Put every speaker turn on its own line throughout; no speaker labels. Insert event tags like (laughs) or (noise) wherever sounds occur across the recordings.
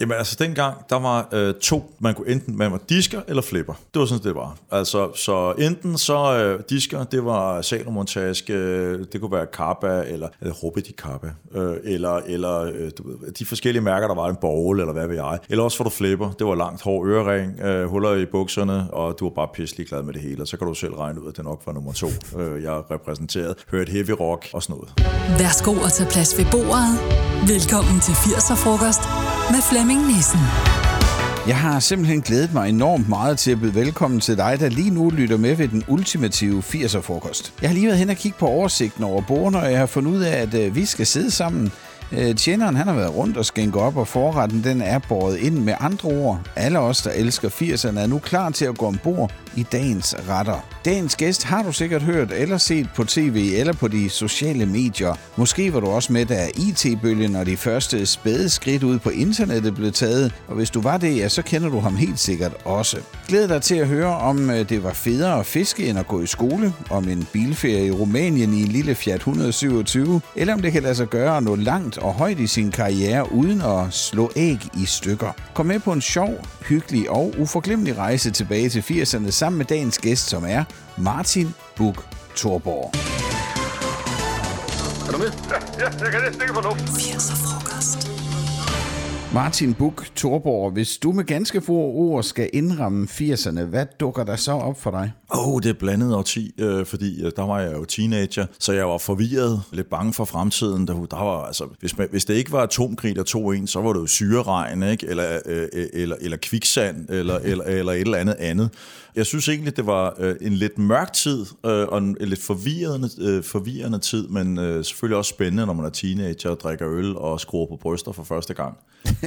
Jamen altså dengang, der var øh, to, man kunne enten, man var disker eller flipper. Det var sådan, det var. Altså, så enten så øh, disker, det var salomontaske, øh, det kunne være Kappa, eller, øh, eller Robert Kappa, øh, eller, eller øh, du ved, de forskellige mærker, der var en bowl, eller hvad ved jeg. Eller også for du flipper, det var langt hår ørering, øh, huller i bukserne, og du var bare pisselig glad med det hele, og så kan du selv regne ud, at det nok var nummer to, øh, jeg repræsenterede. Hørte heavy rock og sådan noget.
Værsgo at tage plads ved bordet. Velkommen til 80'er-frokost med Flemming Nissen.
Jeg har simpelthen glædet mig enormt meget til at byde velkommen til dig, der lige nu lytter med ved den ultimative 80'er-frokost. Jeg har lige været hen og kigge på oversigten over bordene, og jeg har fundet ud af, at øh, vi skal sidde sammen Øh, tjeneren han har været rundt og skænke op, og forretten den er båret ind med andre ord. Alle os, der elsker 80'erne, er nu klar til at gå ombord i dagens retter. Dagens gæst har du sikkert hørt eller set på tv eller på de sociale medier. Måske var du også med, da IT-bølgen og de første spæde skridt ud på internettet blev taget, og hvis du var det, ja, så kender du ham helt sikkert også. Glæd dig til at høre, om øh, det var federe at fiske end at gå i skole, om en bilferie i Rumænien i en lille Fiat 127, eller om det kan lade sig gøre at nå langt og højt i sin karriere uden at slå æg i stykker. Kom med på en sjov, hyggelig og uforglemmelig rejse tilbage til 80'erne sammen med dagens gæst, som er Martin Buk Thorborg.
Er du med? Ja, ja jeg kan næsten ikke få luft.
80'er frokost.
Martin Buk Thorborg, hvis du med ganske få ord skal indramme 80'erne, hvad dukker der så op for dig?
Åh, oh, det er blandet årti, øh, fordi øh, der var jeg jo teenager, så jeg var forvirret, lidt bange for fremtiden. Der, der var, altså, hvis, man, hvis det ikke var atomkrig, der tog en, så var det jo syreregn, ikke? Eller, øh, øh eller, eller kviksand, eller, (laughs) eller, eller et eller andet andet. Jeg synes egentlig, det var øh, en lidt mørk tid, øh, og en, en lidt forvirrende, øh, forvirrende tid, men øh, selvfølgelig også spændende, når man er teenager og drikker øl og skruer på bryster for første gang.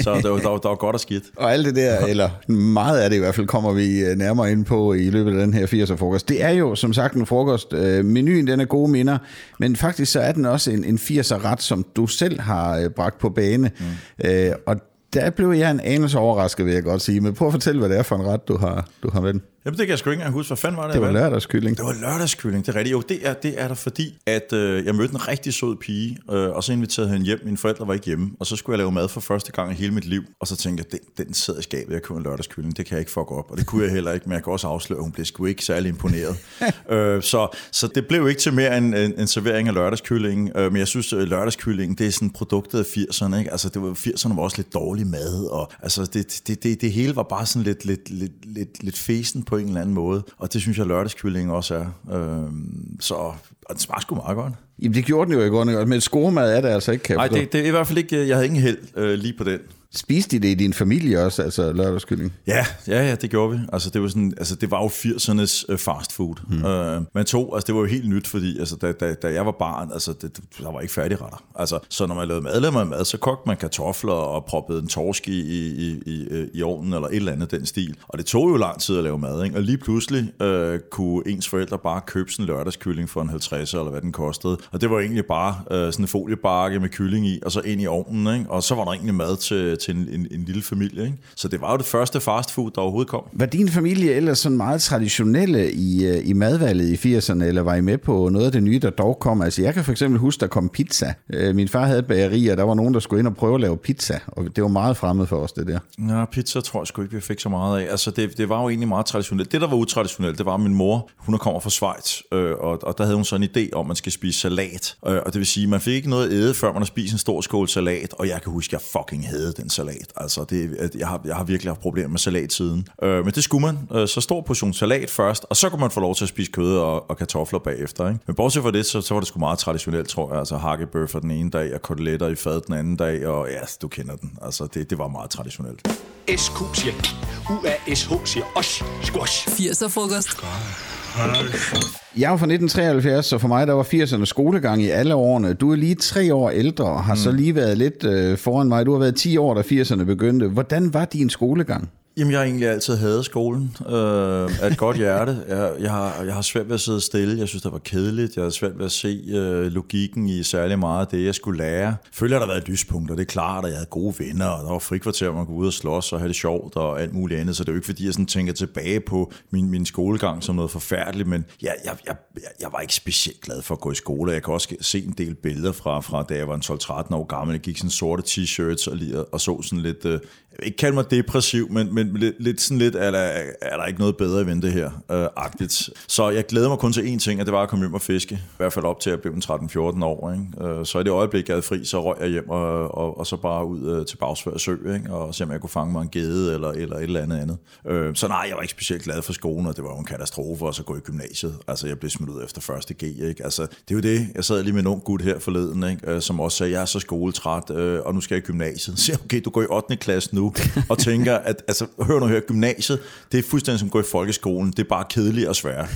Så der, der, der, der var godt og skidt.
Og alt det der, eller meget af det i hvert fald, kommer vi øh, nærmere ind på i løbet af den her 80'er frokost. Det er jo som sagt en frokost. Øh, menuen den er gode minder, men faktisk så er den også en, en 80'er ret, som du selv har øh, bragt på bane. Mm. Øh, og der blev jeg en anelse overrasket, vil jeg godt sige. Men prøv at fortælle, hvad det er for en ret, du har, du har med den.
Jamen, det kan jeg sgu ikke engang huske. Hvad fanden var det?
Det var lørdagskylling.
Det var lørdagskylling, det er rigtigt. Jo, det er, det er der fordi, at øh, jeg mødte en rigtig sød pige, øh, og så inviterede hende hjem. Mine forældre var ikke hjemme, og så skulle jeg lave mad for første gang i hele mit liv. Og så tænkte jeg, den, den sidder i skabet, jeg køber en lørdagskylling, det kan jeg ikke fuck op. Og det kunne jeg heller ikke, men jeg kan også afsløre, at hun blev sgu ikke særlig imponeret. (laughs) øh, så, så det blev ikke til mere end en, en servering af lørdagskylling. Øh, men jeg synes, at lørdagskylling, det er sådan produktet af 80'erne. Ikke? Altså, det var, 80'erne var også lidt dårlig mad, og altså, det, det, det, det hele var bare sådan lidt, lidt, lidt, lidt, lidt fesen på en eller anden måde. Og det synes jeg, lørdagskyllingen også er. Øh, så og den smager sgu meget godt.
Jamen, det gjorde den jo i godt, men skoremad er det altså ikke, kan
Nej, det, det er i hvert fald ikke, jeg havde ingen held øh, lige på den.
Spiste de det i din familie også, altså lørdagskylling?
Ja, ja, ja, det gjorde vi. Altså, det var, sådan, altså, det var jo 80'ernes uh, øh, fast food. Mm. Uh, man tog, altså, det var jo helt nyt, fordi altså, da, da, da jeg var barn, altså, det, der var ikke færdigretter. Altså, så når man lavede mad, lavede man mad, så kogte man kartofler og proppede en torsk i, i, i, i ovnen, eller et eller andet den stil. Og det tog jo lang tid at lave mad, ikke? Og lige pludselig uh, kunne ens forældre bare købe sådan en lørdagskylling for en 50 eller hvad den kostede. Og det var egentlig bare uh, sådan en foliebakke med kylling i, og så ind i ovnen, ikke? Og så var der egentlig mad til, til en, en, en lille familie. Ikke? Så det var jo det første fastfood, der overhovedet kom.
Var din familie ellers sådan meget traditionelle i, øh, i madvalget i 80'erne, eller var I med på noget af det nye, der dog kom? Altså jeg kan for eksempel huske, der kom pizza. Øh, min far havde et bageri, og der var nogen, der skulle ind og prøve at lave pizza, og det var meget fremmed for os, det der.
Ja, pizza tror jeg sgu ikke, vi fik så meget af. Altså det, det var jo egentlig meget traditionelt. Det, der var utraditionelt, det var min mor, hun kommer fra Schweiz, øh, og, og der havde hun så en idé om, at man skal spise salat. Øh, og det vil sige, man fik ikke noget æde, før man har spist en stor skål salat, og jeg kan huske, at jeg fucking havde den salat. Altså, det, jeg, har, jeg har virkelig haft problemer med salat siden. Øh, men det skulle man. Øh, så stor portion salat først, og så kunne man få lov til at spise kød og, og kartofler bagefter. Ikke? Men bortset fra det, så, så var det sgu meget traditionelt, tror jeg. Altså hakkebøffer den ene dag, og koteletter i fad den anden dag, og ja, du kender den. Altså, det, det var meget traditionelt.
SQ siger U-A-S-H siger os. Squash.
80'er frokost.
Jeg er fra 1973, så for mig der var 80'erne skolegang i alle årene. Du er lige tre år ældre og har mm. så lige været lidt øh, foran mig. Du har været 10 år, da 80'erne begyndte. Hvordan var din skolegang?
Jamen, jeg har egentlig altid hadet skolen øh, af et godt hjerte. Jeg, jeg, har, jeg har svært ved at sidde stille. Jeg synes, det var kedeligt. Jeg har svært ved at se øh, logikken i særlig meget af det, jeg skulle lære. Følger der har været lyspunkter. Det er klart, at jeg havde gode venner, og der var frikvarter, man kunne ud og slås og have det sjovt og alt muligt andet. Så det er jo ikke, fordi jeg sådan tænker tilbage på min, min skolegang som noget forfærdeligt, men jeg, jeg, jeg, jeg var ikke specielt glad for at gå i skole. Jeg kan også se en del billeder fra, fra da jeg var en 12-13 år gammel. Jeg gik sådan sorte t-shirts og, og så sådan lidt, øh, ikke kalde mig depressiv, men, men lidt, lidt sådan lidt, er der, er der ikke noget bedre i vente her, øh, agtigt. Så jeg glæder mig kun til én ting, at det var at komme hjem og fiske. I hvert fald op til at blive 13-14 år. Ikke? Øh, så i det øjeblik, jeg havde fri, så røg jeg hjem og, og, og så bare ud øh, til Bagsvær Sø, ikke? og se om jeg kunne fange mig en gede eller, eller et eller andet andet. Øh, så nej, jeg var ikke specielt glad for skolen, og det var jo en katastrofe at så gå i gymnasiet. Altså, jeg blev smidt ud efter første G. Ikke? Altså, det er jo det. Jeg sad lige med en ung gut her forleden, ikke? Øh, som også sagde, jeg er så skoletræt, øh, og nu skal jeg i gymnasiet. Så okay, du går i 8. klasse nu, og tænker, at altså, hør nu her, gymnasiet, det er fuldstændig som at gå i folkeskolen. Det er bare kedeligt og svært.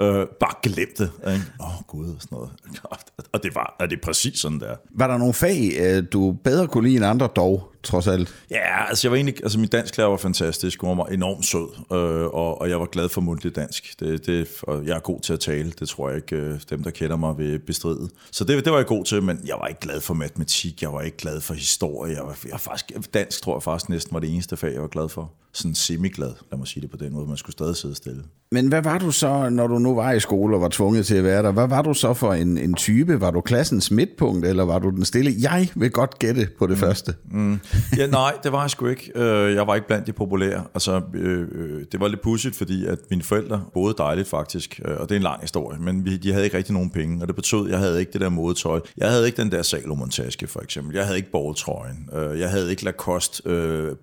Øh, bare glem det. Åh oh, gud, og sådan noget. Og det var, er det præcis sådan der.
Var der nogle fag, øh, du bedre kunne lide end andre dog? Trods alt?
Ja, altså jeg var egentlig, altså min dansklærer var fantastisk, hun var enormt sød, øh, og, og jeg var glad for mundtlig dansk. Det, det, og jeg er god til at tale, det tror jeg ikke øh, dem, der kender mig, vil bestride. Så det, det var jeg god til, men jeg var ikke glad for matematik, jeg var ikke glad for historie, jeg var, jeg var faktisk, dansk tror jeg faktisk næsten var det eneste fag, jeg var glad for. Sådan semi-glad, lad mig sige det på den måde, man skulle stadig sidde stille.
Men hvad var du så, når du nu var i skole og var tvunget til at være der? Hvad var du så for en, en type? Var du klassens midtpunkt, eller var du den stille? Jeg vil godt gætte på det mm. første.
Mm. (laughs) Ja, nej, det var jeg sgu ikke. Øh, jeg var ikke blandt de populære. Altså, øh, øh, det var lidt pudsigt, fordi at mine forældre boede dejligt faktisk, øh, og det er en lang historie, men de havde ikke rigtig nogen penge, og det betød, at jeg havde ikke det der modetøj. Jeg havde ikke den der Salomon-taske, for eksempel. Jeg havde ikke balltrøjen. Jeg havde ikke Lacoste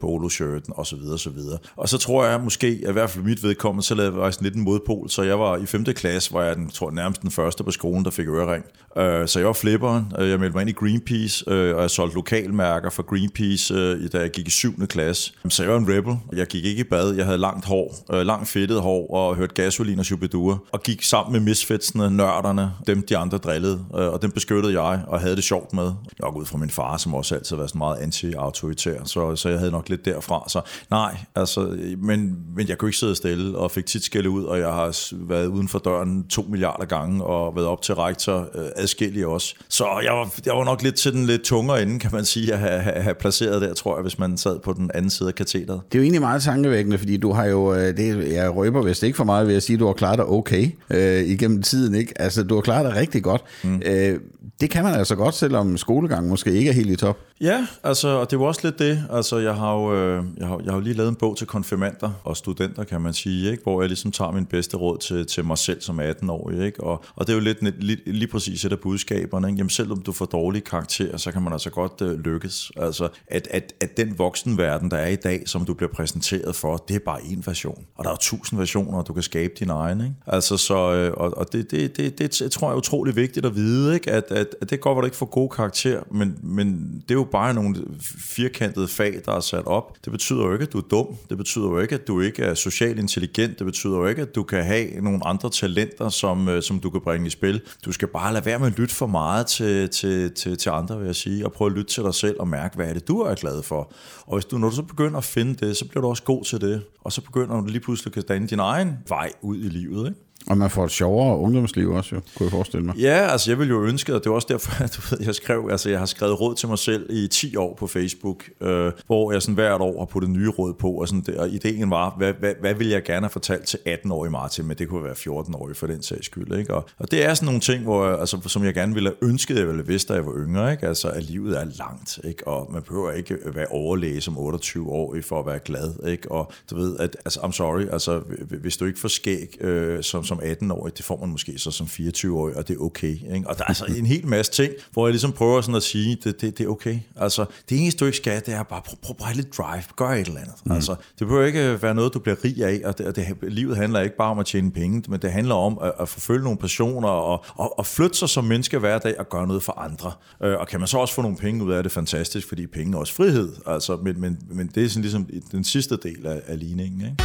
poloshirten, osv. osv. Og så tror jeg måske, at i hvert fald mit vedkommende, så lavede jeg faktisk lidt en modpol, så jeg var i 5. klasse, var jeg den, tror, nærmest den første på skolen, der fik ørering. Øh, så jeg var flipperen, øh, jeg meldte mig ind i Greenpeace, øh, og jeg solgte lokalmærker for Greenpeace da jeg gik i 7. klasse. Så jeg var en rebel. Jeg gik ikke i bad. Jeg havde langt hår, øh, langt fedtet hår og hørte gasolin og chubidure, Og gik sammen med misfitsene, nørderne, dem de andre drillede. Øh, og dem beskyttede jeg og havde det sjovt med. Nok ud fra min far, som også altid var sådan meget anti-autoritær. Så, så jeg havde nok lidt derfra. Så nej, altså, men, men jeg kunne ikke sidde stille og fik tit skælde ud. Og jeg har været uden for døren to milliarder gange og været op til rektor øh, adskillige også. Så jeg var, jeg var nok lidt til den lidt tungere ende, kan man sige, at have, have, have placeret der, tror jeg, hvis man sad på den anden side af katheteret.
Det er jo egentlig meget tankevækkende, fordi du har jo, øh, det, jeg røber vist ikke for meget ved at sige, at du har klaret dig okay øh, igennem tiden. Ikke? Altså, du har klaret dig rigtig godt. Mm. Øh, det kan man altså godt, selvom skolegangen måske ikke er helt i top.
Ja, altså, og det var også lidt det. Altså, jeg har jo øh, jeg har, jeg har jo lige lavet en bog til konfirmander og studenter, kan man sige, ikke? hvor jeg ligesom tager min bedste råd til, til mig selv som 18-årig. Ikke? Og, og det er jo lidt lige, lige præcis et af budskaberne. Ikke? Jamen, selvom du får dårlige karakterer, så kan man altså godt øh, lykkes. Altså, at, at, at den voksenverden, der er i dag, som du bliver præsenteret for, det er bare en version. Og der er tusind versioner, og du kan skabe din egen. Ikke? Altså, så, øh, og, og det, det, det, det, det, tror jeg er utrolig vigtigt at vide, ikke? At, at, at det går, hvor du ikke får gode karakterer, men, men det er jo bare nogle firkantede fag, der er sat op. Det betyder jo ikke, at du er dum. Det betyder jo ikke, at du ikke er social intelligent. Det betyder jo ikke, at du kan have nogle andre talenter, som, øh, som du kan bringe i spil. Du skal bare lade være med at lytte for meget til, til, til, til andre, vil jeg sige, og prøve at lytte til dig selv og mærke, hvad er det, du er glad for. Og hvis du, når du så begynder at finde det, så bliver du også god til det. Og så begynder du lige pludselig at danne din egen vej ud i livet. Ikke?
Og man får et sjovere ungdomsliv også, jo, kunne jeg forestille mig.
Ja, altså jeg ville jo ønske, og det var også derfor, at (laughs) du ved, jeg skrev, altså jeg har skrevet råd til mig selv i 10 år på Facebook, øh, hvor jeg sådan hvert år har puttet nye råd på, og, sådan, og ideen var, hvad, hvad, hvad vil jeg gerne have fortalt til 18-årige Martin, men det kunne være 14-årige for den sags skyld. Ikke? Og, og, det er sådan nogle ting, hvor, altså, som jeg gerne ville have ønsket, jeg ville vidste, da jeg var yngre, ikke? Altså, at livet er langt, ikke? og man behøver ikke være overlæge som 28 år for at være glad, ikke? og du ved, at, altså, I'm sorry, altså, hvis du ikke får skæg øh, som, som 18-årig, det får man måske så som 24-årig, og det er okay. Ikke? Og der er altså en hel masse ting, hvor jeg ligesom prøver sådan at sige, det, det, det er okay. Altså, det eneste, du ikke skal, det er bare, prøv, prøv bare lidt drive, gør et eller andet. Mm. Altså, det behøver ikke være noget, du bliver rig af, og, det, og det, livet handler ikke bare om at tjene penge, men det handler om at, at forfølge nogle passioner, og, og, og flytte sig som menneske hver dag, og gøre noget for andre. Øh, og kan man så også få nogle penge ud af det, fantastisk, fordi penge er også frihed. Altså, men, men, men det er sådan ligesom den sidste del af, af ligningen. Ikke?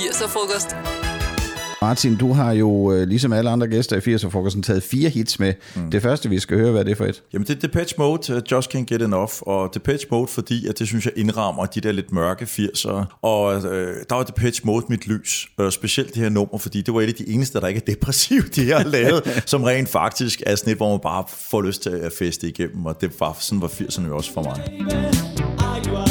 80'er frokost
Martin, du har jo øh, ligesom alle andre gæster i 80'er-frokosten taget fire hits med. Mm. Det første, vi skal høre, hvad er det for et?
Jamen det er Depeche Mode, uh, Just Can't Get Enough, og Depeche Mode, fordi at det synes jeg indrammer de der lidt mørke 80'ere, og uh, der var Depeche Mode mit lys, uh, specielt det her nummer, fordi det var et af de eneste, der ikke er depressivt, de har lavet, (laughs) som rent faktisk er sådan et, hvor man bare får lyst til at feste igennem, og det var, sådan var 80'erne jo også for mig.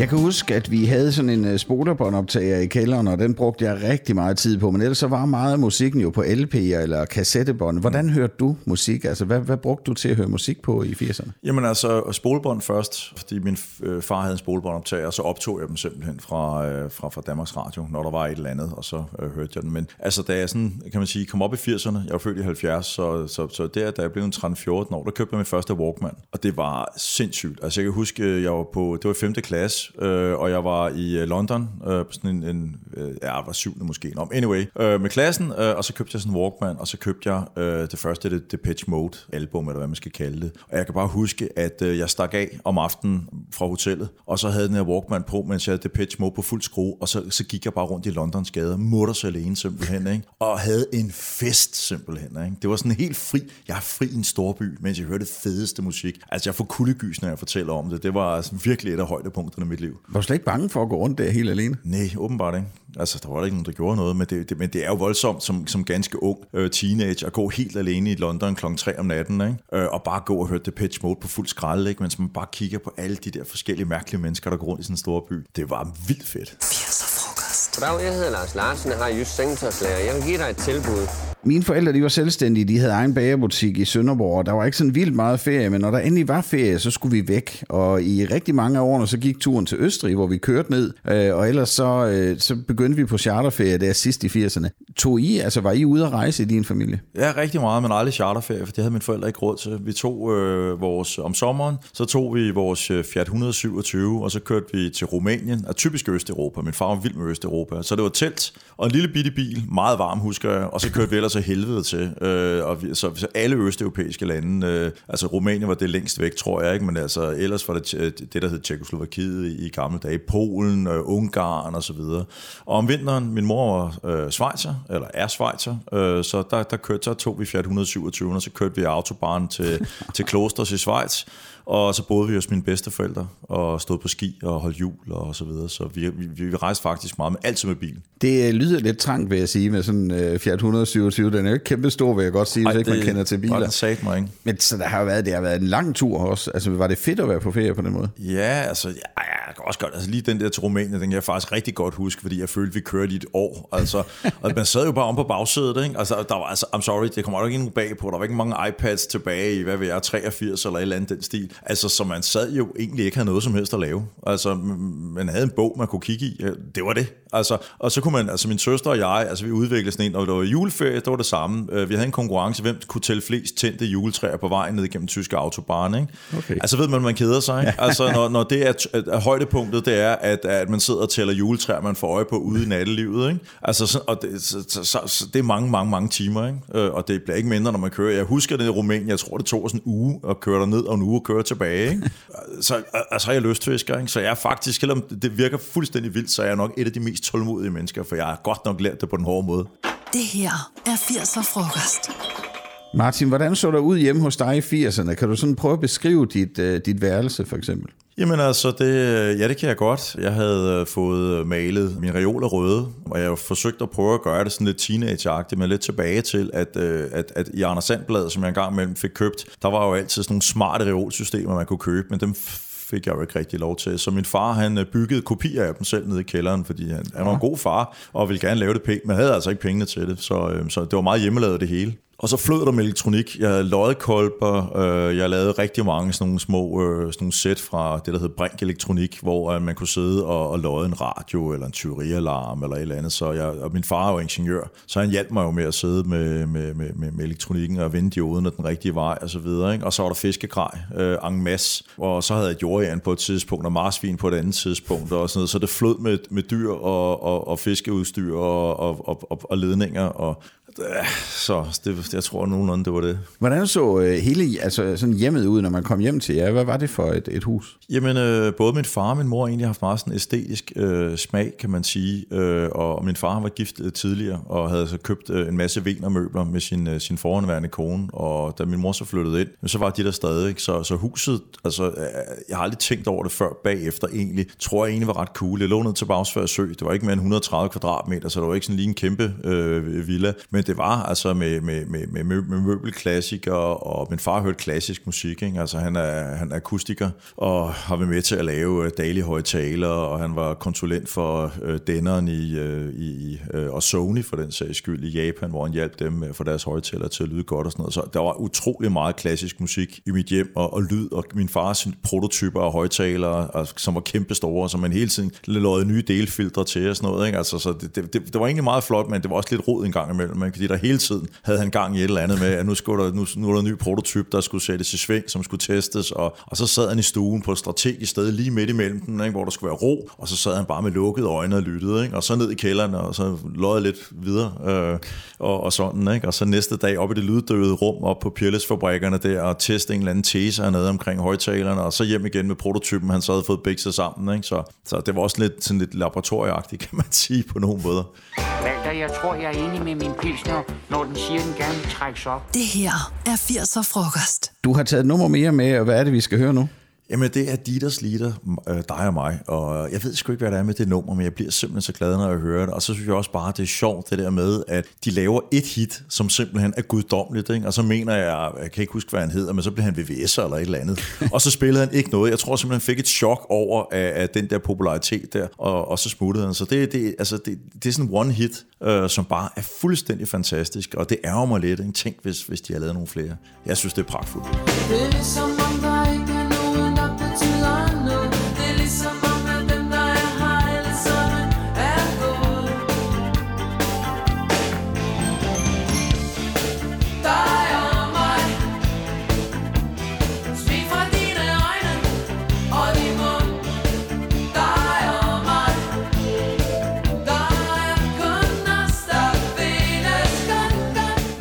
Jeg kan huske, at vi havde sådan en øh, uh, spolerbåndoptager i kælderen, og den brugte jeg rigtig meget tid på. Men ellers så var meget af musikken jo på LP'er eller kassettebånd. Hvordan mm. hørte du musik? Altså, hvad, hvad brugte du til at høre musik på i 80'erne?
Jamen altså, spolebånd først, fordi min øh, far havde en spolebåndoptager, og så optog jeg dem simpelthen fra, øh, fra, fra Danmarks Radio, når der var et eller andet, og så øh, hørte jeg den. Men altså, da jeg sådan, kan man sige, kom op i 80'erne, jeg var født i 70, så, så, så der, da jeg blev en 13-14 år, der købte jeg min første Walkman, og det var sindssygt. Altså, jeg kan huske, øh, jeg var på, det var 5. klasse, øh, og jeg var i øh, London, øh, på sådan en, en øh, ja, var syvende måske, no, anyway, øh, med klassen, øh, og så købte jeg sådan en Walkman, og så købte jeg øh, det første, det, det Pitch Mode album, eller hvad man skal kalde det. Og jeg kan bare huske, at øh, jeg stak af om aftenen fra hotellet, og så havde den her Walkman på, mens jeg havde det Pitch Mode på fuld skrue, og så, så gik jeg bare rundt i Londons gader, mutters alene simpelthen, ikke? og havde en fest simpelthen. Ikke? Det var sådan helt fri. Jeg er fri i en storby, mens jeg hørte fedeste musik. Altså jeg får kuldegys, når jeg fortæller om det. Det var altså, virkelig et af højdepunkterne i mit liv.
Var du slet ikke bange for at gå rundt der helt alene?
Nej, åbenbart ikke. Altså, der var ikke nogen, der gjorde noget, men det, det, men det er jo voldsomt som, som ganske ung øh, teenager at gå helt alene i London kl. 3 om natten, ikke? Øh, og bare gå og høre The Pitch Mode på fuld skrald, ikke? mens man bare kigger på alle de der forskellige mærkelige mennesker, der går rundt i sådan en stor by. Det var vildt fedt.
80'er frokost.
Goddag, jeg hedder Lars Larsen, jeg har just sengetøjslærer. Jeg vil give dig et tilbud.
Mine forældre, de var selvstændige, de havde egen bagerbutik i Sønderborg, og der var ikke sådan vildt meget ferie, men når der endelig var ferie, så skulle vi væk. Og i rigtig mange af årene, så gik turen til Østrig, hvor vi kørte ned, øh, og ellers så, øh, så begyndte vi på charterferie der sidst i 80'erne. Tog I, altså var I ude at rejse i din familie?
Ja, rigtig meget, men aldrig charterferie, for det havde mine forældre ikke råd til. Vi tog øh, vores, om sommeren, så tog vi vores øh, Fiat 127, og så kørte vi til Rumænien, og typisk Østeuropa. Min far var vild med Østeuropa. Så det var telt og en lille bitte bil, meget varm, husker jeg, og så kørte vi ellers af helvede til. Øh, og vi, så, så alle østeuropæiske lande, øh, altså Rumænien var det længst væk, tror jeg ikke, men altså ellers var det det, der hed Tjekoslovakiet i, i gamle dage, Polen, øh, Ungarn og så videre. Og om vinteren, min mor var øh, svejser, eller er svejser, øh, så der, der kørte, så tog vi Fiat 127, og så kørte vi autobahn til, til Klosters i Schweiz, og så boede vi hos mine bedsteforældre og stod på ski og holdt jul og så videre. Så vi, vi, vi rejste faktisk meget, med altid med bil.
Det øh, lyder lidt trangt, vil jeg sige, med sådan uh, Fiat 127. Den er jo ikke kæmpe stor, vil jeg godt sige, Ej, hvis ikke man kender til biler.
Det sagt mig, ikke?
Men så der har været, det har været en lang tur også. Altså, var det fedt at være på ferie på den måde?
Ja, altså, ja, jeg kan også godt. Altså, lige den der til Rumænien, den kan jeg faktisk rigtig godt huske, fordi jeg følte, vi kørte i et år. Altså, (laughs) og man sad jo bare om på bagsædet, ikke? Altså, der var, altså, I'm sorry, det kommer jo ikke nogen bag på. Der var ikke mange iPads tilbage i, hvad ved jeg, 83 eller et eller andet den stil. Altså, så man sad jo egentlig ikke havde noget som helst at lave. Altså, man havde en bog, man kunne kigge i. Det var det. Altså, og så kunne man, altså min søster og jeg, altså vi udviklede sådan en, og det var juleferie, det var det samme. Øh, vi havde en konkurrence, hvem kunne tælle flest tændte juletræer på vejen ned gennem tyske autobahn, ikke? Okay. Altså ved man, man keder sig, ikke? Altså (laughs) når, når det er, er højdepunktet, det er, at, at man sidder og tæller juletræer, man får øje på ude i nattelivet, ikke? Altså, så, og det, så, så, så, så, det er mange, mange, mange timer, ikke? Øh, og det bliver ikke mindre, når man kører. Jeg husker det i Rumænien, jeg tror, det tog sådan en uge at køre ned og en uge at køre tilbage, ikke? (laughs) Så altså, jeg er lystfisker, ikke? Så jeg er faktisk, selvom det virker fuldstændig vildt, så er jeg nok et af de mest tålmodige mennesker, for jeg har godt nok lært det på den hårde måde.
Det her er 80'er frokost.
Martin, hvordan så der ud hjemme hos dig i 80'erne? Kan du sådan prøve at beskrive dit, uh, dit værelse, for eksempel?
Jamen altså, det, ja, det kan jeg godt. Jeg havde fået malet min reoler røde, og jeg har forsøgt at prøve at gøre det sådan lidt teenageagtigt, men lidt tilbage til, at, at, at i Anders Sandblad, som jeg engang imellem fik købt, der var jo altid sådan nogle smarte reolsystemer, man kunne købe, men dem fik jeg jo ikke rigtig lov til. Så min far, han byggede kopier af dem selv nede i kælderen, fordi han, han var en god far, og ville gerne lave det pænt, men havde altså ikke pengene til det, så, så det var meget hjemmelavet det hele. Og så flød der med elektronik. Jeg havde loddekolber, øh, jeg lavede rigtig mange sådan nogle små øh, sådan nogle sæt fra det, der hed Brink Elektronik, hvor øh, man kunne sidde og, og lodde en radio eller en tyverialarm eller et eller andet. Så jeg, og min far er jo ingeniør, så han hjalp mig jo med at sidde med, med, med, med, med elektronikken og vende dioden den rigtige vej og så videre. Ikke? Og så var der fiskegrej, øh, en masse, og så havde jeg jordjern på et tidspunkt og marsvin på et andet tidspunkt og sådan noget. Så det flød med, med dyr og, og, og fiskeudstyr og, og, og, og ledninger og så det, jeg tror nogenlunde, det var det.
Hvordan så øh, hele altså, sådan hjemmet ud, når man kom hjem til jer? Hvad var det for et, et hus?
Jamen, øh, både min far og min mor har egentlig haft meget sådan æstetisk øh, smag, kan man sige. Øh, og min far var gift øh, tidligere, og havde så købt øh, en masse venermøbler med sin, øh, sin foranværende kone. Og da min mor så flyttede ind, så var de der stadig. Så, så huset, altså, øh, jeg har aldrig tænkt over det før bagefter egentlig. Tror jeg egentlig var ret cool. Det lå ned til Bagsfærd Sø. Det var ikke mere end 130 kvadratmeter, så det var ikke sådan lige en kæmpe øh, villa. Men det var altså med, med, med, med, med møbelklassikere, og min far hørte klassisk musik, ikke? altså han er, han er akustiker, og har været med til at lave øh, daglige Højtaler, og han var konsulent for øh, Denneren i, øh, i, øh, og Sony for den sags skyld i Japan, hvor han hjalp dem med for deres højtaler til at lyde godt og sådan noget. Så der var utrolig meget klassisk musik i mit hjem, og, og lyd, og min fars prototyper af højtalere, altså, som var kæmpe store, som man hele tiden lavede nye delfiltre til og sådan noget. Ikke? Altså, så det, det, det, det, var egentlig meget flot, men det var også lidt rod en gang imellem, ikke? Fordi der hele tiden havde han gang i et eller andet med, at nu, skulle der, nu, nu er der en ny prototyp, der skulle sættes i sving, som skulle testes, og, og så sad han i stuen på et strategisk sted lige midt imellem den, ikke, hvor der skulle være ro, og så sad han bare med lukkede øjne og lyttede, ikke, og så ned i kælderen, og så løjede lidt videre, øh, og, og sådan, ikke, og så næste dag op i det lyddøde rum, op på Pirles-fabrikkerne der, og teste en eller anden tese hernede omkring højtalerne, og så hjem igen med prototypen, han så havde fået bikset sammen, ikke, så, så det var også lidt, sådan lidt laboratorieagtigt, kan man sige, på nogle måder.
Walter, jeg tror, jeg er enig med min pilsner, når den siger, den gerne vil trækkes op.
Det her er 80'er frokost.
Du har taget et nummer mere med, og hvad er det, vi skal høre nu?
Jamen, det er Dieters Lieder, øh, dig og mig, og jeg ved sgu ikke, hvad det er med det nummer, men jeg bliver simpelthen så glad, når jeg hører det, og så synes jeg også bare, det er sjovt, det der med, at de laver et hit, som simpelthen er guddommeligt, ikke? og så mener jeg, jeg kan ikke huske, hvad han hedder, men så bliver han VVS'er eller et eller andet, (laughs) og så spillede han ikke noget. Jeg tror simpelthen, han fik et chok over af, af den der popularitet der, og, og så smuttede han. Så det, det, altså, det, det er sådan en one hit, øh, som bare er fuldstændig fantastisk, og det ærger mig lidt. Ikke? Tænk, hvis, hvis de har lavet nogle flere. Jeg synes, det er pragtfuldt.
Det er ligesom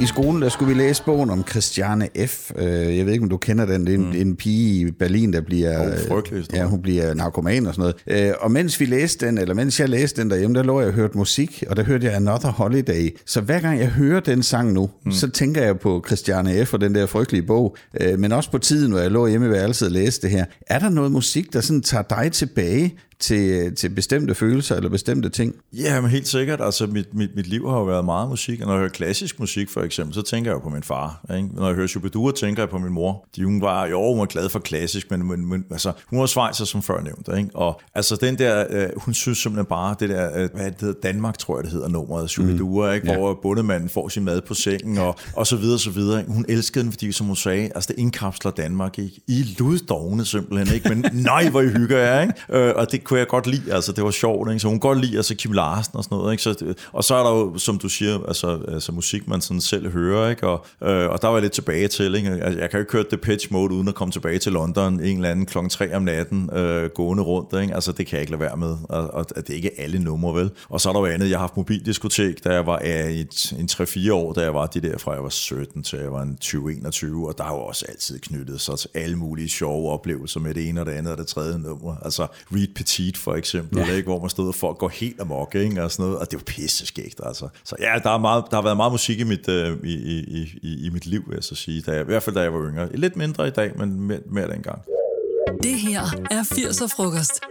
skolen, der skulle vi læse bogen om Christiane F. Øh, Jeg ved ikke, om du kender den. Det er en, mm. en pige i Berlin, der bliver...
Åh, frygtelig.
Ja, hun bliver narkoman og sådan noget. Øh, Og mens vi læste den, eller mens jeg læste den derhjemme, der lå jeg og hørte musik, og der hørte jeg Another Holiday. Så hver gang jeg hører den sang nu, mm. så tænker jeg på Christiane F. og den der frygtelige bog, øh, men også på tiden, hvor jeg lå hjemme i værelset og læste det her. Er der noget musik, der sådan tager dig tilbage til, til bestemte følelser eller bestemte ting?
Ja, men helt sikkert. Altså, mit, mit, mit liv har jo været meget musik, og når jeg hører klassisk musik for eksempel, så tænker jeg jo på min far. Ikke? Når jeg hører Shubidua, tænker jeg på min mor. De, hun var jo hun var glad for klassisk, men, men, men altså, hun var svejser som før nævnt. Ikke? Og altså, den der, øh, hun synes simpelthen bare, det der, øh, hvad det hedder, Danmark, tror jeg, det hedder nummeret, Shubidua, mm. ikke?
Ja.
hvor bundemanden får sin mad på sengen, og, og så videre, så videre. Ikke? Hun elskede den, fordi som hun sagde, altså, det indkapsler Danmark. Ikke? I er luddogne simpelthen, ikke? men (laughs) nej, hvor I hygger jer. Ikke? Øh, og det kunne jeg godt lide, altså det var sjovt. Ikke? Så hun kunne godt lide altså, Kim Larsen og sådan noget. Ikke? Så, og så er der jo, som du siger, altså, altså musik, man sådan selv hører, ikke? Og, øh, og der var jeg lidt tilbage til. Ikke? Altså, jeg kan jo ikke køre Depeche Mode uden at komme tilbage til London en eller anden klokken 3 om natten, øh, gående rundt. Ikke? Altså det kan jeg ikke lade være med. Og, og det er ikke alle numre, vel? Og så er der jo andet. Jeg har haft mobildiskotek, da jeg var ja, i et- en 3-4 år, da jeg var de der fra jeg var 17 til jeg var en 20-21, og der har jo også altid knyttet sig til alle mulige sjove oplevelser med det ene og det andet og det tredje nummer. Altså Reed Petit for eksempel, ja. ikke? hvor man stod og folk går helt amok, ikke? og sådan noget, og det er jo pisse skægt, altså. Så ja, der, er meget, der har været meget musik i mit, øh, i, i, i, i mit liv, vil jeg så sige, da jeg, i hvert fald da jeg var yngre. Lidt mindre i dag, men mere, mere dengang.
Det her er 80'er frokost.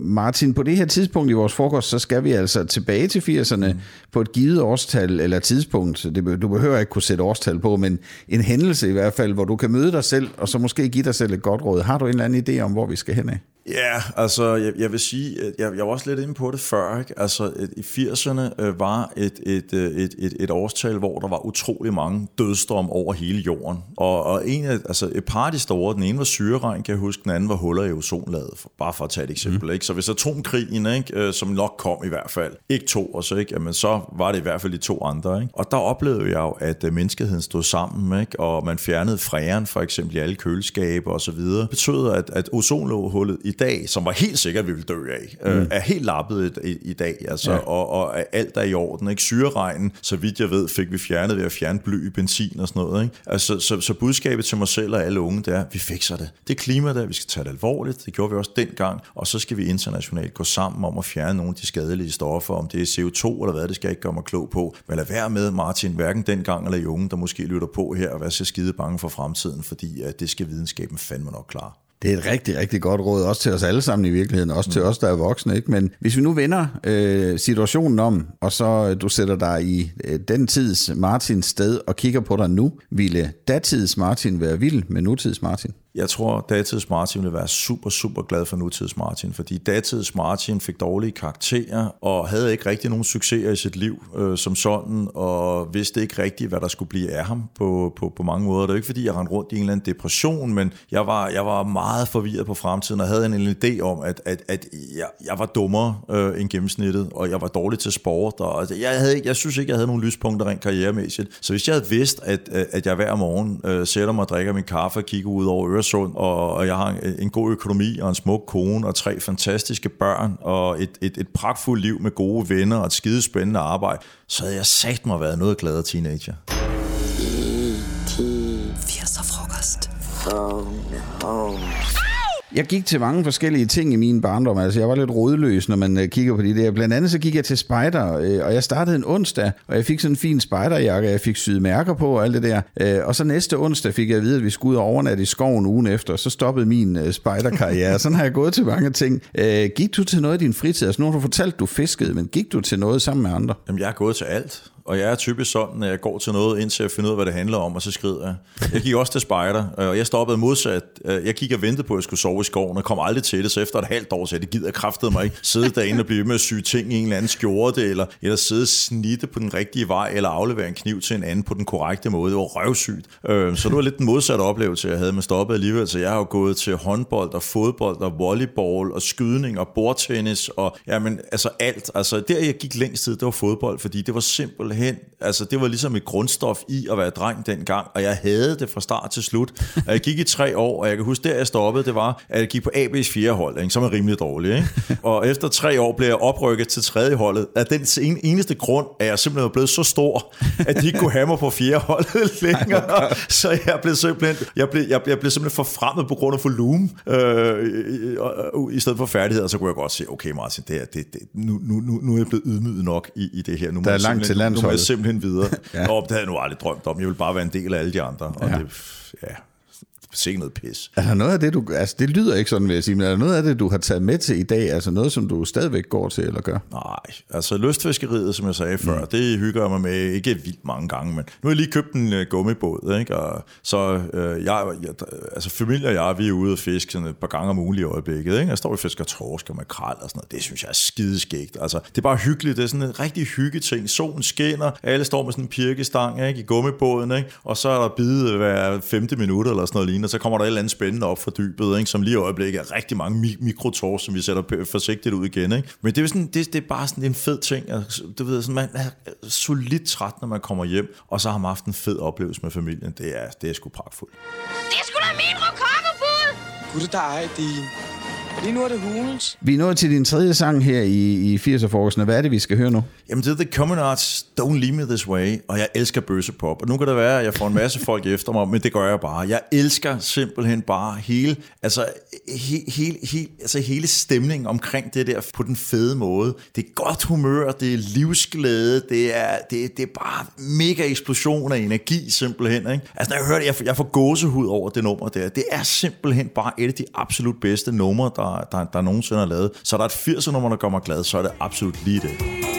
Martin, på det her tidspunkt i vores frokost, så skal vi altså tilbage til 80'erne mm. på et givet årstal eller tidspunkt. Det, du behøver ikke kunne sætte årstal på, men en hændelse i hvert fald, hvor du kan møde dig selv, og så måske give dig selv et godt råd. Har du en eller anden idé om, hvor vi skal hen af?
Ja, altså jeg, jeg vil sige, at jeg, jeg var også lidt inde på det før. Ikke? Altså et, i 80'erne øh, var et, et, øh, et, et, et årstal, hvor der var utrolig mange dødstorm over hele jorden. Og, og en af, altså et par af de store, den ene var syreregn, kan jeg huske, den anden var huller i ozonlaget, for, bare for at tage et eksempel. Mm. Ikke? Så hvis atomkrigen, ikke, øh, som nok kom i hvert fald, ikke to os, ikke, jamen, så var det i hvert fald de to andre. Ikke? Og der oplevede jeg jo, at øh, menneskeheden stod sammen, ikke? og man fjernede fræren for eksempel i alle køleskaber og så videre. betød, at, at ozonlågehullet i dag, som var helt sikkert, vi ville dø af, mm. øh, er helt lappet i, i, dag, altså, ja. og, og alt er i orden. Ikke? Syreregnen, så vidt jeg ved, fik vi fjernet ved at fjerne bly i benzin og sådan noget. Ikke? Altså, så, så budskabet til mig selv og alle unge, det er, vi fikser det. Det klima der, vi skal tage det alvorligt. Det gjorde vi også dengang, og så skal vi internationalt gå sammen om at fjerne nogle af de skadelige stoffer, om det er CO2 eller hvad, det skal jeg ikke gøre mig klog på. Men lad være med, Martin, hverken dengang eller i unge, der måske lytter på her og være så skide bange for fremtiden, fordi at det skal videnskaben fandme nok klare.
Det er et rigtig, rigtig godt råd, også til os alle sammen i virkeligheden, også mm. til os, der er voksne. Ikke? Men hvis vi nu vender øh, situationen om, og så øh, du sætter dig i øh, den tids Martins sted og kigger på dig nu, ville datids Martin være vild med nutids Martin?
Jeg tror, datids Martin ville være super, super glad for nutids Martin, fordi datids Martin fik dårlige karakterer og havde ikke rigtig nogen succeser i sit liv øh, som sådan, og vidste ikke rigtigt, hvad der skulle blive af ham på, på, på mange måder. Det er ikke, fordi jeg rendte rundt i en eller anden depression, men jeg var, jeg var meget forvirret på fremtiden og havde en, en idé om, at, at, at jeg, jeg var dummere øh, end gennemsnittet, og jeg var dårlig til sport, og altså, jeg, havde, ikke- jeg synes ikke, jeg havde nogen lyspunkter rent karrieremæssigt. Så hvis jeg havde vidst, at, at jeg hver morgen øh, sætter mig og drikker min kaffe og kigger ud over Øresund, og, og jeg har en, en god økonomi og en smuk kone og tre fantastiske børn og et, et, et pragtfuldt liv med gode venner og et skide spændende arbejde, så havde jeg sagt mig været noget gladere teenager.
80'er frokost.
Jeg gik til mange forskellige ting i min barndom. Altså, jeg var lidt rådløs, når man øh, kigger på de der. Blandt andet så gik jeg til spejder, øh, og jeg startede en onsdag, og jeg fik sådan en fin spejderjakke, jeg fik syet mærker på og alt det der. Øh, og så næste onsdag fik jeg at vide, at vi skulle ud og overnatte i skoven ugen efter, og så stoppede min spejderkarriere. Sådan har jeg gået til mange ting. Gik du til noget i din fritid? Altså, nu har du fortalt, at du fiskede, men gik du til noget sammen med andre?
Jamen, jeg har gået til alt. Og jeg er typisk sådan, at jeg går til noget, indtil jeg finder ud af, hvad det handler om, og så skrider jeg. Jeg gik også til spejder, øh, og jeg stoppede modsat. Øh, jeg gik og ventede på, at jeg skulle sove i skoven, og kom aldrig til det. Så efter et halvt år, så jeg, det gider kraftet kraftede mig ikke. Sidde derinde og blive med at syge ting i en eller anden skjorte, eller, eller sidde og snitte på den rigtige vej, eller aflevere en kniv til en anden på den korrekte måde. Det var røvsygt. Øh, så det var lidt den modsatte oplevelse, jeg havde med stoppet alligevel. Så jeg har jo gået til håndbold og fodbold og volleyball og skydning og bordtennis og jamen, altså alt. Altså der, jeg gik længst tid, det var fodbold, fordi det var simpelthen, altså det var ligesom et grundstof i at være dreng dengang, og jeg havde det fra start til slut. Og jeg gik i tre år, og jeg kan huske, der jeg stoppede, det var, at jeg gik på AB's fjerde hold, ikke, som er rimelig dårlig. Ikke? Og efter tre år blev jeg oprykket til tredje holdet. Af den en, eneste grund, at jeg simpelthen var blevet så stor, at de ikke kunne have mig på fjerde holdet (laughs) længere. Så jeg blev simpelthen, jeg blev, jeg, jeg blev simpelthen forfremmet på grund af volumen, øh, og, i stedet for færdigheder, så kunne jeg godt se, okay Martin, det er, det, det, nu, nu, nu, er jeg blevet ydmyget nok i, i det her. Nu
Der er langt
simpelthen-
til
Nu
landsholdet.
simpelthen videre. (laughs)
Ja.
Nå, det havde jeg nu aldrig drømt om. Jeg ville bare være en del af alle de andre. Og
ja.
det, ja, sikke noget pis.
Er der noget af det, du... Altså, det lyder ikke sådan, vil jeg sige, men er der noget af det, du har taget med til i dag? Altså noget, som du stadigvæk går til eller gør?
Nej, altså lystfiskeriet, som jeg sagde før, mm. det hygger jeg mig med ikke vildt mange gange, men nu har jeg lige købt en uh, gummibåd, ikke? Og så øh, jeg, jeg, altså familie og jeg, vi er ude og fiske sådan et par gange om ugen i øjeblikket, ikke? Jeg står og fisker torsk og makrel og sådan noget, det synes jeg er skideskægt. Altså, det er bare hyggeligt, det er sådan en rigtig hyggeting. Solen skinner, alle står med sådan en pirkestang, ikke? I gummibåden, ikke? Og så er der bide hver femte minut eller sådan noget og så kommer der et eller andet spændende op fra dybet, ikke? Som lige i øjeblikket er rigtig mange mi- mikrotorsk, som vi sætter forsigtigt ud igen, ikke? Men det er, sådan, det, det er bare sådan en fed ting. Altså, Du ved, sådan, man er solidt træt, når man kommer hjem, og så har man haft en fed oplevelse med familien. Det er, det er sgu pragtfuldt.
Det er sgu da min rokokobud!
Gud, der er din. Lige nu er det hulens.
Vi er nået til din tredje sang her i, i 80'er-frokosten. Hvad er det, vi skal høre nu?
Jamen det er The Common Arts, Don't Leave Me This Way, og jeg elsker bøssepop. Og nu kan det være, at jeg får en masse (laughs) folk efter mig, men det gør jeg bare. Jeg elsker simpelthen bare hele, altså, he, hele, hele, altså hele stemningen omkring det der på den fede måde. Det er godt humør, det er livsglæde, det er, det, det er bare mega eksplosion af energi simpelthen. Ikke? Altså når jeg hører det, jeg, får- jeg får gåsehud over det nummer der. Det er simpelthen bare et af de absolut bedste numre, der, der, der nogensinde er lavet. Så er der et 80'er nummer, der gør mig glad, så er det absolut lige det.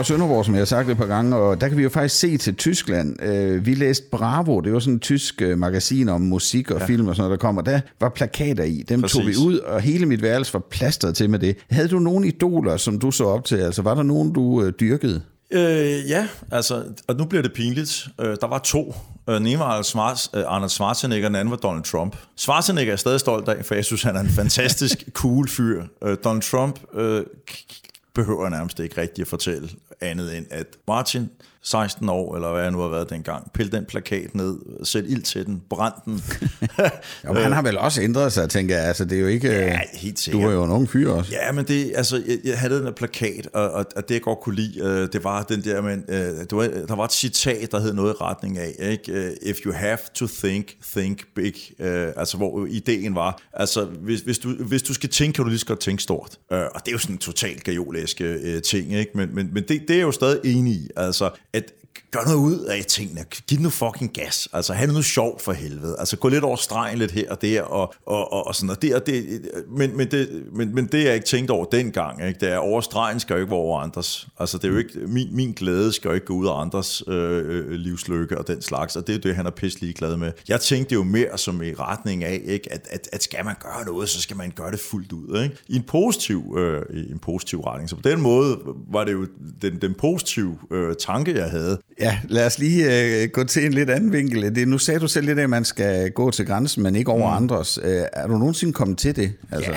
Fra Sønderborg, som jeg har sagt et par gange, og der kan vi jo faktisk se til Tyskland. Øh, Vi læste Bravo, det var sådan et tysk øh, magasin om musik og ja. film og sådan noget, der kommer. Der var plakater i, dem Præcis. tog vi ud, og hele mit værelse var plastret til med det. Havde du nogle idoler, som du så op til? Altså var der nogen, du øh, dyrkede?
Øh, ja, altså, og nu bliver det pinligt. Øh, der var to. Øh, Den ene var Arnold, Schwarz, Arnold Schwarzenegger, den anden var Donald Trump. Schwarzenegger er jeg stadig stolt af, for jeg synes, han er en fantastisk (laughs) cool fyr. Øh, Donald Trump øh, behøver nærmest ikke rigtig at fortælle andet end, at Martin, 16 år, eller hvad jeg nu har været dengang, pille den plakat ned, sæt ild til den, brænd den. (laughs)
Jo, han har vel også ændret sig, tænker jeg. Altså, det er jo ikke...
Ja,
øh,
helt
Du
sikkert.
var jo en ung fyr også.
Ja, men det, altså, jeg, jeg havde den her plakat, og, og, og det jeg godt kunne lide, øh, det var den der, men, øh, det var, der var et citat, der hed noget i retning af, ikke? If you have to think, think big. Øh, altså, hvor ideen var, altså, hvis, hvis, du, hvis du skal tænke, kan du lige så godt tænke stort. Øh, og det er jo sådan en totalt gajolæske øh, ting, ikke? Men, men, men det, det er jeg jo stadig enig i, altså, at gør noget ud af tingene. Giv nu fucking gas. Altså, have det nu sjov for helvede. Altså, gå lidt over stregen lidt her og der, og, og, og, og sådan noget. Det, og det, men, men, det, men, men det, jeg ikke tænkte over dengang, ikke? det er, over stregen skal jo ikke være over andres. Altså, det er jo ikke, min, min glæde skal jo ikke gå ud af andres øh, øh livslykke og den slags, og det er det, han er pisselig glad med. Jeg tænkte jo mere som i retning af, ikke? At, at, at skal man gøre noget, så skal man gøre det fuldt ud. Ikke? I en positiv, øh, i en positiv retning. Så på den måde var det jo den, den positive øh, tanke, jeg havde,
Ja, lad os lige øh, gå til en lidt anden vinkel. Det, nu sagde du selv lidt, at man skal gå til grænsen, men ikke over mm. andres. Øh, er du nogensinde kommet til det? Altså,
Ja,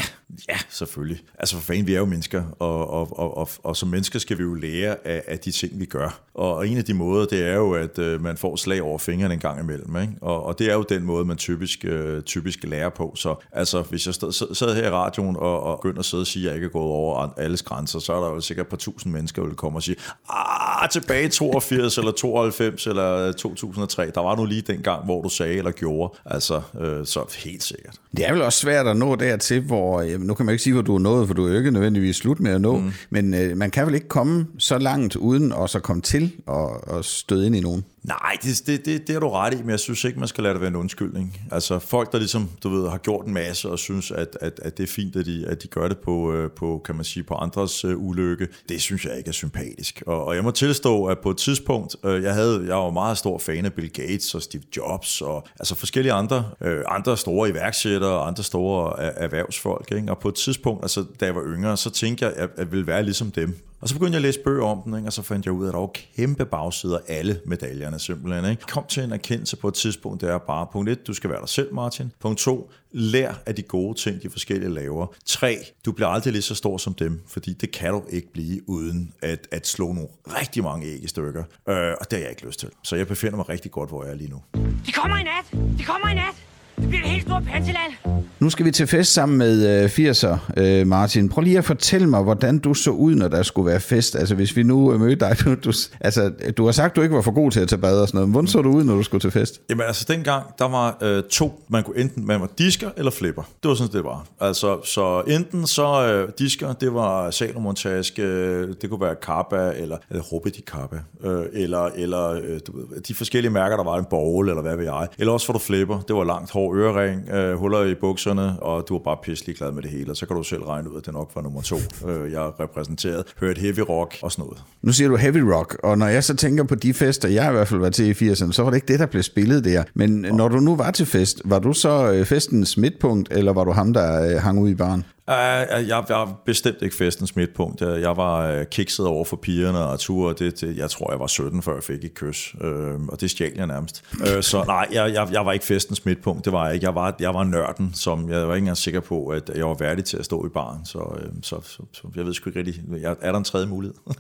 ja, selvfølgelig. Altså for fanden, vi er jo mennesker, og, og, og, og, og som mennesker skal vi jo lære af, af de ting, vi gør. Og en af de måder, det er jo, at øh, man får slag over fingrene en gang imellem. Ikke? Og, og det er jo den måde, man typisk, øh, typisk lærer på. Så altså, hvis jeg stod, sad- sad her i radioen og, og begyndte at sidde og sige, at jeg ikke er gået over alles grænser, så er der jo sikkert et par tusind mennesker, der vil komme og sige, ah, tilbage i 82 eller 92 eller 2003, der var nu lige den gang, hvor du sagde eller gjorde. Altså, øh, så helt sikkert.
Det er vel også svært at nå dertil, hvor, øh, jamen, nu kan man ikke sige, hvor du er nået, for du er jo ikke nødvendigvis slut med at nå, mm. men øh, man kan vel ikke komme så langt uden at så komme til og, og støde ind i nogen.
Nej, det, det, det, det er du ret i, men jeg synes ikke, man skal lade det være en undskyldning. Altså folk, der ligesom, du ved, har gjort en masse og synes, at, at, at det er fint, at de, at de gør det på, øh, på, kan man sige, på andres uh, ulykke, det synes jeg ikke er sympatisk. Og, og jeg må tilstå, at på et tidspunkt, øh, jeg, havde, jeg var meget stor fan af Bill Gates og Steve Jobs og altså forskellige andre, øh, andre store iværksættere og andre store øh, erhvervsfolk. Ikke? Og på et tidspunkt, altså da jeg var yngre, så tænkte jeg, at jeg ville være ligesom dem. Og så begyndte jeg at læse bøger om den, ikke? og så fandt jeg ud af, at der var kæmpe bagsider af alle medaljerne simpelthen. Ikke? Kom til en erkendelse på et tidspunkt, det er bare, punkt 1, du skal være dig selv, Martin. Punkt 2, lær af de gode ting, de forskellige laver. 3, du bliver aldrig lige så stor som dem, fordi det kan du ikke blive uden at, at slå nogle rigtig mange æg i stykker. Øh, og det har jeg ikke lyst til. Så jeg befinder mig rigtig godt, hvor jeg er lige nu.
De kommer i nat! De kommer i nat! Det bliver et helt stort panseland!
Nu skal vi til fest sammen med øh, 80'er, øh, Martin. Prøv lige at fortælle mig, hvordan du så ud, når der skulle være fest. Altså, hvis vi nu øh, mødte dig. Du, du, altså, du har sagt, du ikke var for god til at tage bad og sådan noget. Men hvordan så du ud, når du skulle til fest?
Jamen altså dengang, der var øh, to, man kunne enten, man var disker eller flipper. Det var sådan, det var. Altså, så enten så øh, disker, det var salomontaske, øh, det kunne være Kappa, eller, øh, eller di Kappa, øh, eller, eller øh, du ved, de forskellige mærker, der var en bowl, eller hvad ved jeg. Eller også for du flipper, det var langt hår, ørering, øh, huller i bukser, bukserne, og du var bare pisselig glad med det hele, og så kan du selv regne ud, at det nok var nummer to, øh, jeg repræsenterede. Hørte heavy rock og sådan noget.
Nu siger du heavy rock, og når jeg så tænker på de fester, jeg i hvert fald var til i 80'erne, så var det ikke det, der blev spillet der. Men når du nu var til fest, var du så øh, festens midtpunkt, eller var du ham, der øh, hang ud i baren?
Jeg, jeg var bestemt ikke festens midtpunkt. Jeg, jeg var øh, kikset over for pigerne og tur. Det, det, jeg tror, jeg var 17, før jeg fik et kys. Uh, og det stjal jeg nærmest. Øh, så nej, jeg, jeg, jeg var ikke festens midtpunkt. Det var jeg ikke. Jeg var, jeg var nørden, som jeg var ikke engang sikker på, at jeg var værdig til at stå i baren. Så, øhm, så, så, så jeg ved sgu ikke rigtigt. Jeg, er der en tredje mulighed?
80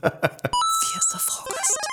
frokost.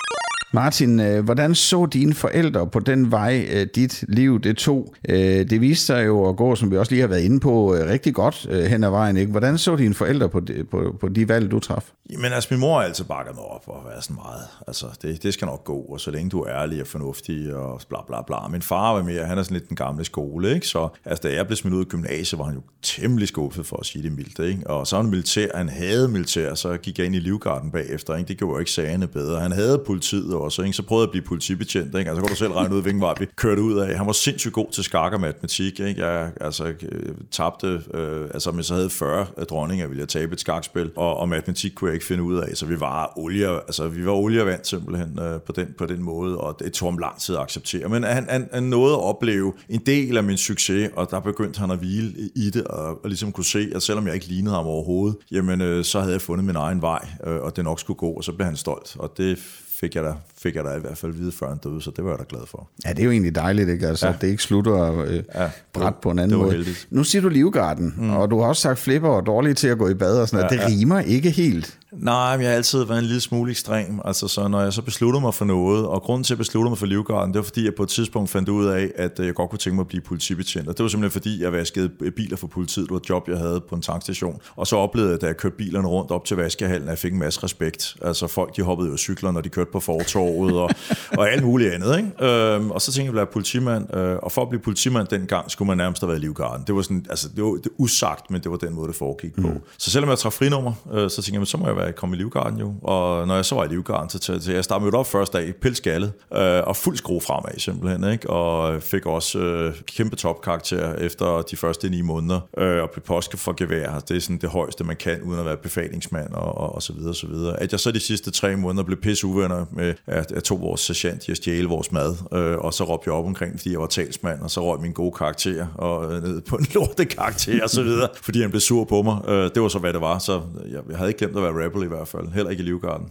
Martin, øh, hvordan så dine forældre på den vej, øh, dit liv det tog? Øh, det viste sig jo at gå, som vi også lige har været inde på, rigtig godt hen ad vejen. Ikke? Hvordan så dine forældre på de, på, på de valg, du traf?
Jamen altså, min mor har altid bakket mig op og været sådan meget. Altså, det, det skal nok gå, og så længe du er ærlig og fornuftig og bla bla bla. Min far var mere, han er sådan lidt den gamle skole, ikke? Så altså, da jeg blev smidt ud af gymnasiet, var han jo temmelig skuffet for at sige det mildt, ikke? Og så var han militær, han havde militær, så gik jeg ind i livgarden bagefter, ikke? Det gjorde jo ikke sagerne bedre. Han havde politiet og også. Ikke? Så prøvede jeg at blive politibetjent. Ikke? Altså, så kunne du selv regne ud, hvilken vej vi kørte ud af. Han var sindssygt god til skak og matematik. Ikke? Jeg altså, øh, tabte, øh, altså hvis jeg havde 40 øh, dronninger, ville jeg tabe et skakspil, og, og matematik kunne jeg ikke finde ud af. Så vi var olie, altså, vi var olie og vand simpelthen øh, på, den, på den måde, og det tog ham lang tid at acceptere. Men han, han, han nåede at opleve en del af min succes, og der begyndte han at hvile i det, og, og ligesom kunne se, at selvom jeg ikke lignede ham overhovedet, jamen øh, så havde jeg fundet min egen vej, øh, og det nok skulle gå, og så blev han stolt. Og det fik jeg da, fik jeg da i hvert fald vide, før han døde, så det var jeg da glad for.
Ja, det er jo egentlig dejligt, ikke? Altså,
Ja.
det ikke slutter øh,
Ja,
bræt på en anden måde.
heldigt.
Nu siger du Livgarden, mm. og du har også sagt, Flipper er dårlig til at gå i bad og sådan noget.
Ja,
Det
ja.
rimer ikke helt.
Nej, men jeg har altid været en lille smule ekstrem. Altså, så når jeg så besluttede mig for noget, og grunden til at jeg besluttede mig for Livgarden, det var fordi, jeg på et tidspunkt fandt ud af, at øh, jeg godt kunne tænke mig at blive politibetjent. Og det var simpelthen fordi, jeg vaskede biler for politiet. Det var et job, jeg havde på en tankstation. Og så oplevede jeg, da jeg kørte bilerne rundt op til vaskehallen, at jeg fik en masse respekt. Altså folk, de hoppede jo cykler, når de kørte på fortorvet og, og alt muligt andet. Ikke? Øhm, og så tænkte jeg, at jeg politimand. Øh, og for at blive politimand dengang, skulle man nærmest have været i Livgarden. Det var sådan, altså det var det var usagt, men det var den måde, det foregik på. Så selvom jeg trak frinummer, øh, så tænkte jeg, men så må jeg være kommet i Livgarden jo. Og når jeg så var i Livgarden, så, så, så jeg startede op første dag, pilskaldet, øh, og fuld skrue fremad simpelthen. Ikke? Og fik også øh, kæmpe topkarakter efter de første ni måneder, øh, og blev påske for gevær. Det er sådan det højeste, man kan, uden at være befalingsmand og, og, og så videre, og så videre. At jeg så de sidste tre måneder blev pisse uvenner med, at jeg tog vores sergeant i at stjæle vores mad, øh, og så råbte jeg op omkring, fordi jeg var talsmand, og så røg min gode karakter og øh, ned på en (laughs) lorte karakter og så videre, fordi han blev sur på mig. Øh, det var så, hvad det var, så øh, jeg, jeg havde ikke glemt at være rebel i hvert fald, heller ikke i Livgarden.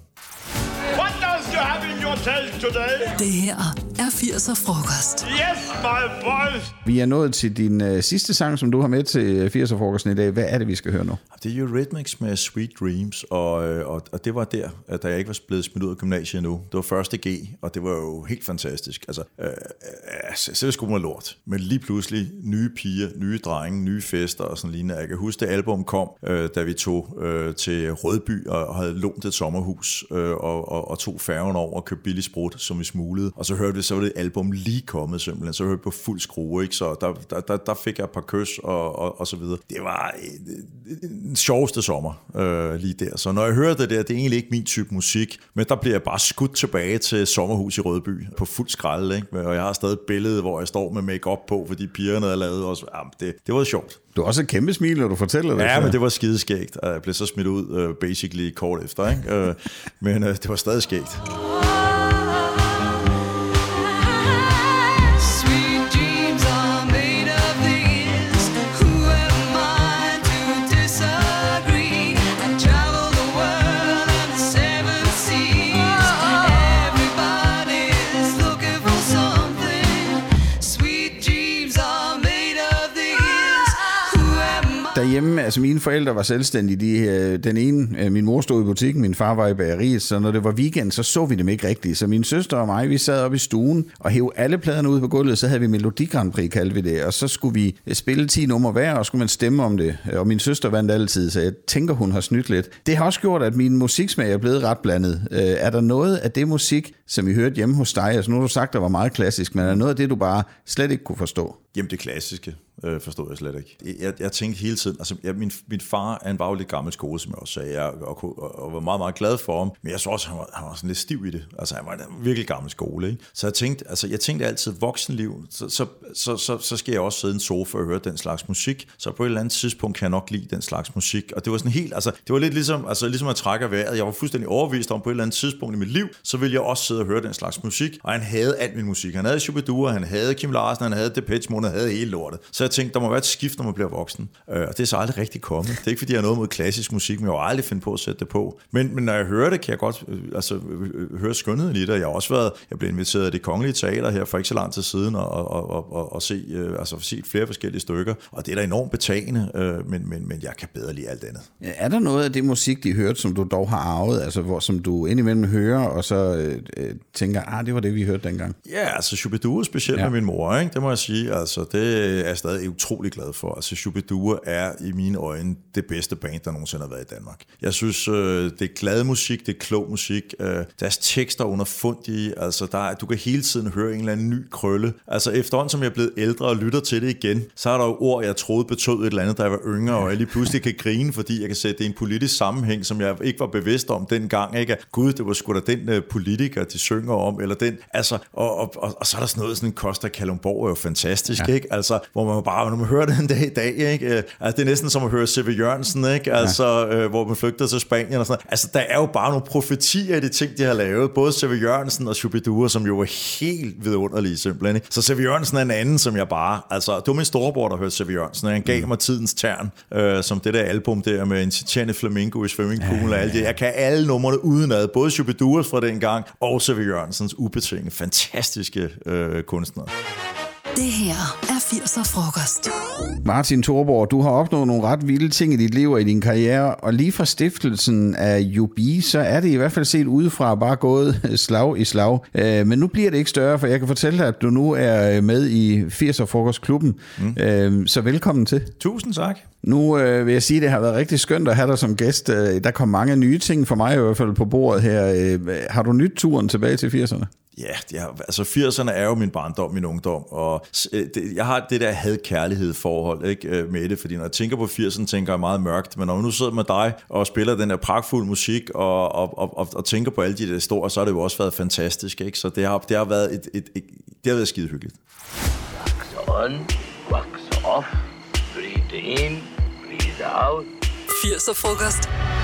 Today?
Det her er 80'er frokost.
Yes, my boys!
Vi er nået til din øh, sidste sang, som du har med til 80'er-frokosten i dag. Hvad er det, vi skal høre nu?
Det er Eurythmics med Sweet Dreams, og, øh, og, og det var der, at da jeg ikke var blevet smidt ud af gymnasiet endnu. Det var første G, og det var jo helt fantastisk. Altså, øh, øh, altså selv skulle man lort. Men lige pludselig nye piger, nye drenge, nye fester og sådan lignende. Jeg kan huske, det album kom, øh, da vi tog øh, til Rødby og havde lånt et sommerhus øh, og, og, og tog færgen over og købte billig sprut, som vi smuglede. Og så hørte vi, så var det album lige kommet simpelthen. Så hørte vi på fuld skrue, ikke? Så der, der, der, der fik jeg et par kys og, og, og så videre. Det var øh, den sjoveste sommer øh, lige der. Så når jeg hører det der, det er egentlig ikke min type musik, men der bliver jeg bare skudt tilbage til sommerhus i Rødby på fuld skrald, ikke? Og jeg har stadig et billede, hvor jeg står med makeup på, fordi pigerne havde lavet også. Jamen, det, det var sjovt.
Du har også et kæmpe smil, når du fortæller det.
Ja,
så-
men det var skideskægt. Jeg blev så smidt ud, uh, basically, kort efter, ikke? Uh, men det var stadig skægt.
Derhjemme, altså mine forældre var selvstændige. De, øh, den ene, øh, min mor stod i butikken, min far var i bageriet, så når det var weekend, så så vi dem ikke rigtigt. Så min søster og mig, vi sad oppe i stuen og hævde alle pladerne ud på gulvet, så havde vi Melodi Grand Prix, kaldte vi det. Og så skulle vi øh, spille 10 numre hver, og skulle man stemme om det. Og min søster vandt altid, så jeg tænker, hun har snydt lidt. Det har også gjort, at min musiksmag er blevet ret blandet. Er der noget af det musik, som I hørte hjemme hos dig? Altså nu har du sagt, der var meget klassisk, men er der noget af det, du bare slet ikke kunne forstå?
Jamen det klassiske øh, forstod jeg slet ikke. Jeg, jeg tænkte hele tiden, altså jeg, min, min far, han var jo lidt gammel skole, som jeg også sagde, jeg, og, og, og, var meget, meget glad for ham, men jeg så også, han var, han var sådan lidt stiv i det. Altså han var en virkelig gammel skole, ikke? Så jeg tænkte, altså jeg tænkte altid, voksenliv, så, så, så, så, så skal jeg også sidde i en sofa og høre den slags musik, så på et eller andet tidspunkt kan jeg nok lide den slags musik, og det var sådan helt, altså det var lidt ligesom, altså ligesom at trække vejret, jeg var fuldstændig overbevist om, på et eller andet tidspunkt i mit liv, så ville jeg også sidde og høre den slags musik, og han havde alt min musik, han havde Shubidua, han havde Kim Larsen, han havde Depeche han havde hele lortet, så jeg tænkte, der må være et skift, når man bliver voksen, øh, og det er så aldrig rigtig kommet. Det er ikke, fordi jeg har noget mod klassisk musik, men jeg har aldrig finde på at sætte det på. Men, men når jeg hører det, kan jeg godt øh, altså, øh, øh, høre skønheden i det. Jeg har også været, jeg blev inviteret af det kongelige teater her for ikke så lang tid siden, og, og, og, og, og se, øh, altså, set flere forskellige stykker, og det er da enormt betagende, øh, men, men, men jeg kan bedre lide alt andet.
Er der noget af det musik, de hørte, som du dog har arvet, altså hvor, som du indimellem hører, og så øh, øh, tænker, ah, det var det, vi hørte dengang?
Ja, altså Shubidua specielt
ja.
med min mor, ikke? det må jeg sige. Altså, Altså, det er jeg stadig utrolig glad for. Altså, Shubidua er i mine øjne det bedste band, der nogensinde har været i Danmark. Jeg synes, øh, det er glad musik, det er klog musik. Øh, deres tekster er underfundige. Altså, der er, du kan hele tiden høre en eller anden ny krølle. Altså, efterhånden som jeg er blevet ældre og lytter til det igen, så er der jo ord, jeg troede betød et eller andet, da jeg var yngre, og jeg lige pludselig kan grine, fordi jeg kan sætte det i en politisk sammenhæng, som jeg ikke var bevidst om dengang. Ikke? Gud, det var sgu da den øh, politiker, de synger om, eller den. Altså, og, og, og, og så er der sådan noget, sådan en Costa Kalumborg er jo fantastisk, ja. ikke? Altså, hvor man bare, når man hører den (laughs) dag i dag, ikke? Øh, Altså, det er næsten som at høre C.V. Jørgensen, ikke? Altså, ja. øh, hvor man flygter til Spanien og sådan noget. Altså, der er jo bare nogle profetier i de ting, de har lavet. Både C.V. Jørgensen og Shubidua, som jo er helt vidunderlige simpelthen. Ikke? Så C.V. Jørgensen er en anden, som jeg bare... Altså, det var min storebror, der hørte C.V. Jørgensen. og Han gav mm. mig tidens tern, øh, som det der album der med en Titanic Flamingo i swimmingpoolen ja, ja, ja. og alt det. Jeg kan alle numrene udenad. Både Shubiduas fra den gang og C.V. Jørgensens ubetinget fantastiske øh, kunstnere.
Det her er 80'er frokost.
Martin Thorborg, du har opnået nogle ret vilde ting i dit liv og i din karriere, og lige fra stiftelsen af Jubi, så er det i hvert fald set udefra bare gået (laughs) slag i slag. Øh, Men nu bliver det ikke større, for jeg kan fortælle dig, at du nu er med i 80'er frokostklubben. Mm. Så velkommen til.
Tusind tak.
Nu øh, vil jeg sige, at det har været rigtig skønt at have dig som gæst. Øh, Der kom mange nye ting for mig i hvert fald på bordet her. Øh, Har du nyt turen tilbage til 80'erne?
Ja, det er, altså 80'erne er jo min barndom, min ungdom, og øh, det, jeg har det der had-kærlighed forhold ikke, øh, med det, fordi når jeg tænker på 80'erne, tænker jeg meget mørkt, men når jeg nu sidder med dig og spiller den der pragtfulde musik og, og, og, og, og tænker på alle de der store, så har det jo også været fantastisk, ikke? så det har, det har været et, et, et, det har været skide hyggeligt.
Wax on, wax off. Breathe in, breathe out.
80'er frokost.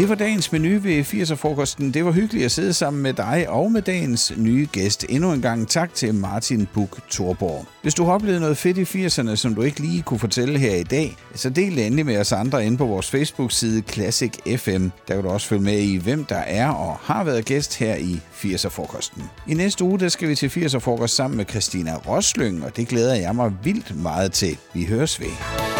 Det var dagens menu ved 80'er-frokosten. Det var hyggeligt at sidde sammen med dig og med dagens nye gæst. Endnu en gang tak til Martin Buk Torborg. Hvis du har oplevet noget fedt i 80'erne, som du ikke lige kunne fortælle her i dag, så del det endelig med os andre inde på vores Facebook-side Classic FM. Der kan du også følge med i, hvem der er og har været gæst her i 80'er-frokosten. I næste uge der skal vi til 80'er-frokost sammen med Christina Roslyng, og det glæder jeg mig vildt meget til. Vi høres ved.